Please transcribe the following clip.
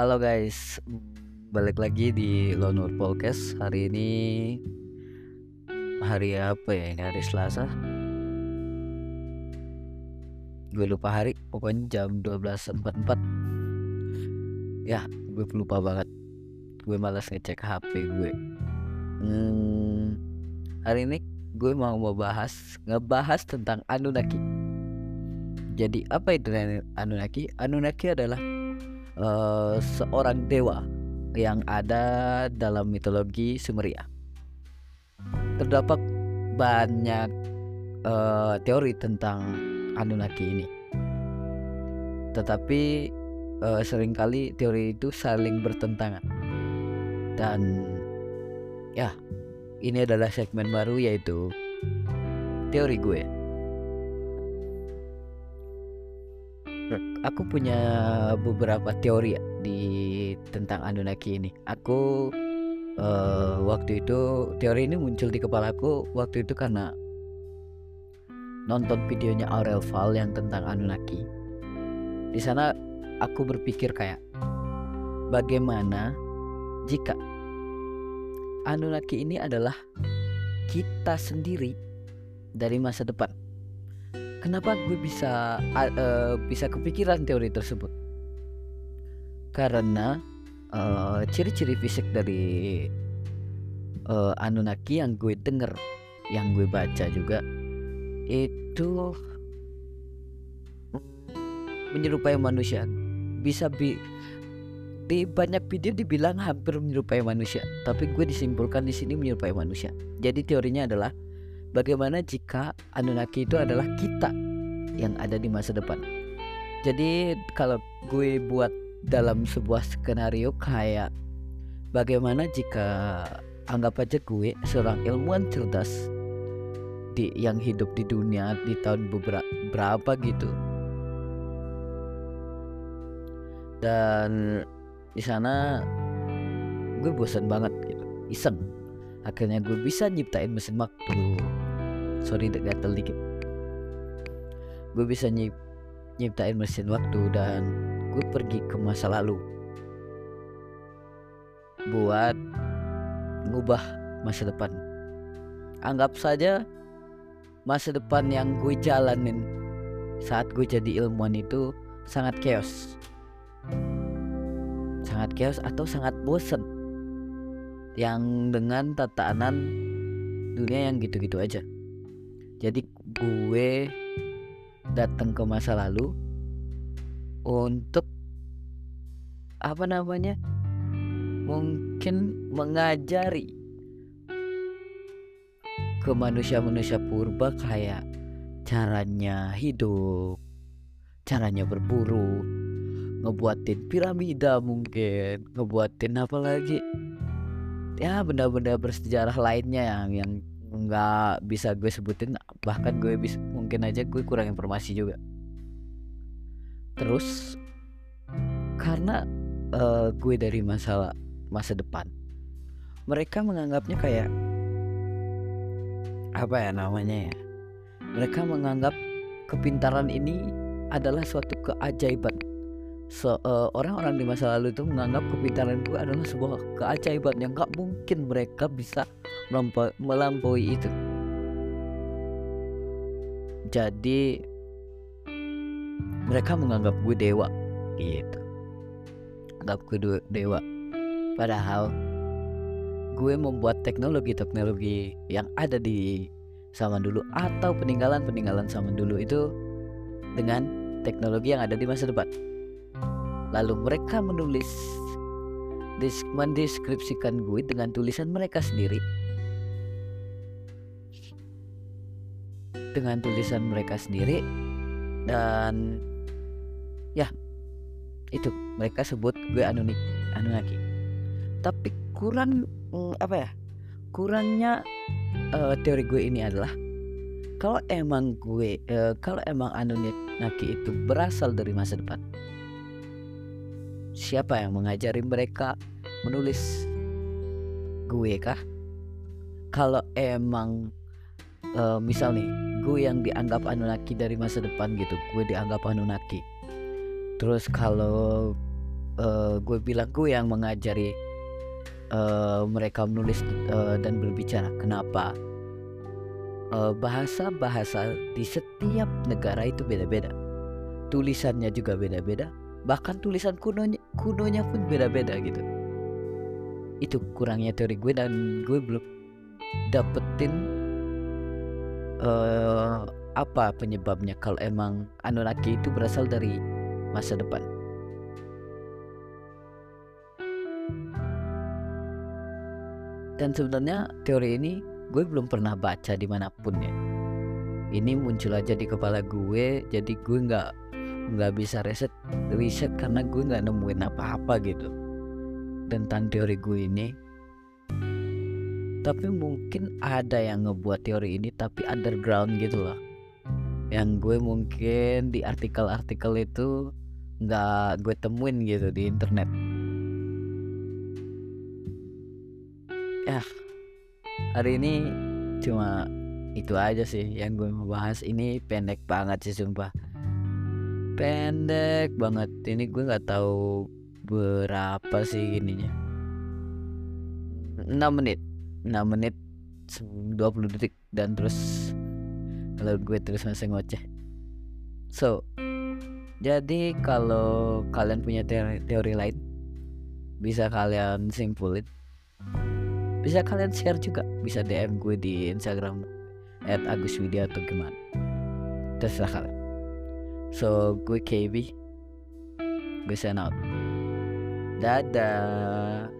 Halo guys, balik lagi di Lonur Podcast. Hari ini hari apa ya ini? Hari Selasa. Gue lupa hari, pokoknya jam 12.44 Ya, gue lupa banget. Gue malas ngecek HP gue. Hmm, Hari ini gue mau membahas, ngebahas tentang Anunnaki. Jadi apa itu Anunnaki? Anunnaki adalah uh, seorang dewa yang ada dalam mitologi Sumeria. Terdapat banyak uh, teori tentang Anunnaki ini, tetapi uh, sering kali teori itu saling bertentangan. Dan ya, ini adalah segmen baru yaitu teori gue. Aku punya beberapa teori ya di tentang Anunnaki ini. Aku uh, waktu itu teori ini muncul di kepalaku waktu itu karena nonton videonya Aurel Val yang tentang Anunnaki. Di sana aku berpikir kayak bagaimana jika Anunnaki ini adalah kita sendiri dari masa depan Kenapa gue bisa uh, bisa kepikiran teori tersebut? Karena uh, ciri-ciri fisik dari uh, Anunnaki yang gue denger, yang gue baca juga itu menyerupai manusia. Bisa bi di banyak video dibilang hampir menyerupai manusia, tapi gue disimpulkan di sini menyerupai manusia. Jadi teorinya adalah bagaimana jika Anunnaki itu adalah kita yang ada di masa depan. Jadi kalau gue buat dalam sebuah skenario kayak bagaimana jika anggap aja gue seorang ilmuwan cerdas di yang hidup di dunia di tahun berapa gitu. Dan di sana gue bosan banget gitu, iseng. Akhirnya gue bisa nyiptain mesin waktu sorry gatel dikit. Gue bisa nyip nyiptain mesin waktu dan gue pergi ke masa lalu. Buat ngubah masa depan. Anggap saja masa depan yang gue jalanin saat gue jadi ilmuwan itu sangat chaos. Sangat chaos atau sangat bosen. Yang dengan tatanan dunia yang gitu-gitu aja jadi gue datang ke masa lalu untuk apa namanya mungkin mengajari ke manusia-manusia purba kayak caranya hidup caranya berburu ngebuatin piramida mungkin ngebuatin apa lagi. Ya benda-benda bersejarah lainnya yang yang nggak bisa gue sebutin bahkan gue bisa mungkin aja gue kurang informasi juga terus karena uh, gue dari masalah masa depan mereka menganggapnya kayak apa ya namanya ya mereka menganggap kepintaran ini adalah suatu keajaiban so, uh, orang-orang di masa lalu itu menganggap kepintaran itu adalah sebuah keajaiban yang gak mungkin mereka bisa melampaui itu. Jadi mereka menganggap gue dewa gitu. Anggap gue dewa. Padahal gue membuat teknologi-teknologi yang ada di zaman dulu atau peninggalan-peninggalan zaman dulu itu dengan teknologi yang ada di masa depan. Lalu mereka menulis mendeskripsikan gue dengan tulisan mereka sendiri dengan tulisan mereka sendiri dan ya itu mereka sebut gue Anunik Anunnaki. Tapi kurang mm, apa ya kurangnya uh, teori gue ini adalah kalau emang gue uh, kalau emang Anunnaki itu berasal dari masa depan siapa yang mengajari mereka menulis gue kah? Kalau emang uh, misal nih gue yang dianggap Anunnaki dari masa depan gitu. Gue dianggap Anunnaki terus kalau uh, gue bilang gue yang mengajari uh, mereka menulis uh, dan berbicara kenapa? Uh, di setiap negara itu beda-beda. Tulisannya juga beda-beda. Bahkan tulisan kunonya kunonya pun beda-beda gitu. Itu kurangnya teori gue dan gue belum dapetin uh, apa penyebabnya kalau emang Anunnaki itu berasal dari masa depan. Dan sebenarnya teori ini gue belum pernah baca di mana pun ya. Ini muncul aja di kepala gue, jadi gue nggak nggak bisa riset riset karena gue nggak nemuin apa-apa gitu tentang teori gue ini tapi mungkin ada yang ngebuat teori ini tapi underground gitu loh. Yang gue mungkin di artikel-artikel itu nggak gue temuin gitu di internet. Ya hari ini cuma itu aja sih yang gue mau bahas. Ini pendek banget sih sumpah. Pendek banget. Ini gue nggak tahu berapa sih ininya. 6 menit 6 menit 20 detik dan terus kalau gue terus masih ngoceh. So jadi kalau kalian punya teori, teori lain bisa kalian simpulin. Bisa kalian share juga bisa DM gue di Instagram at Agus Widya atau gimana. Terserah kalian. So gue KB gue sign out. Dadah.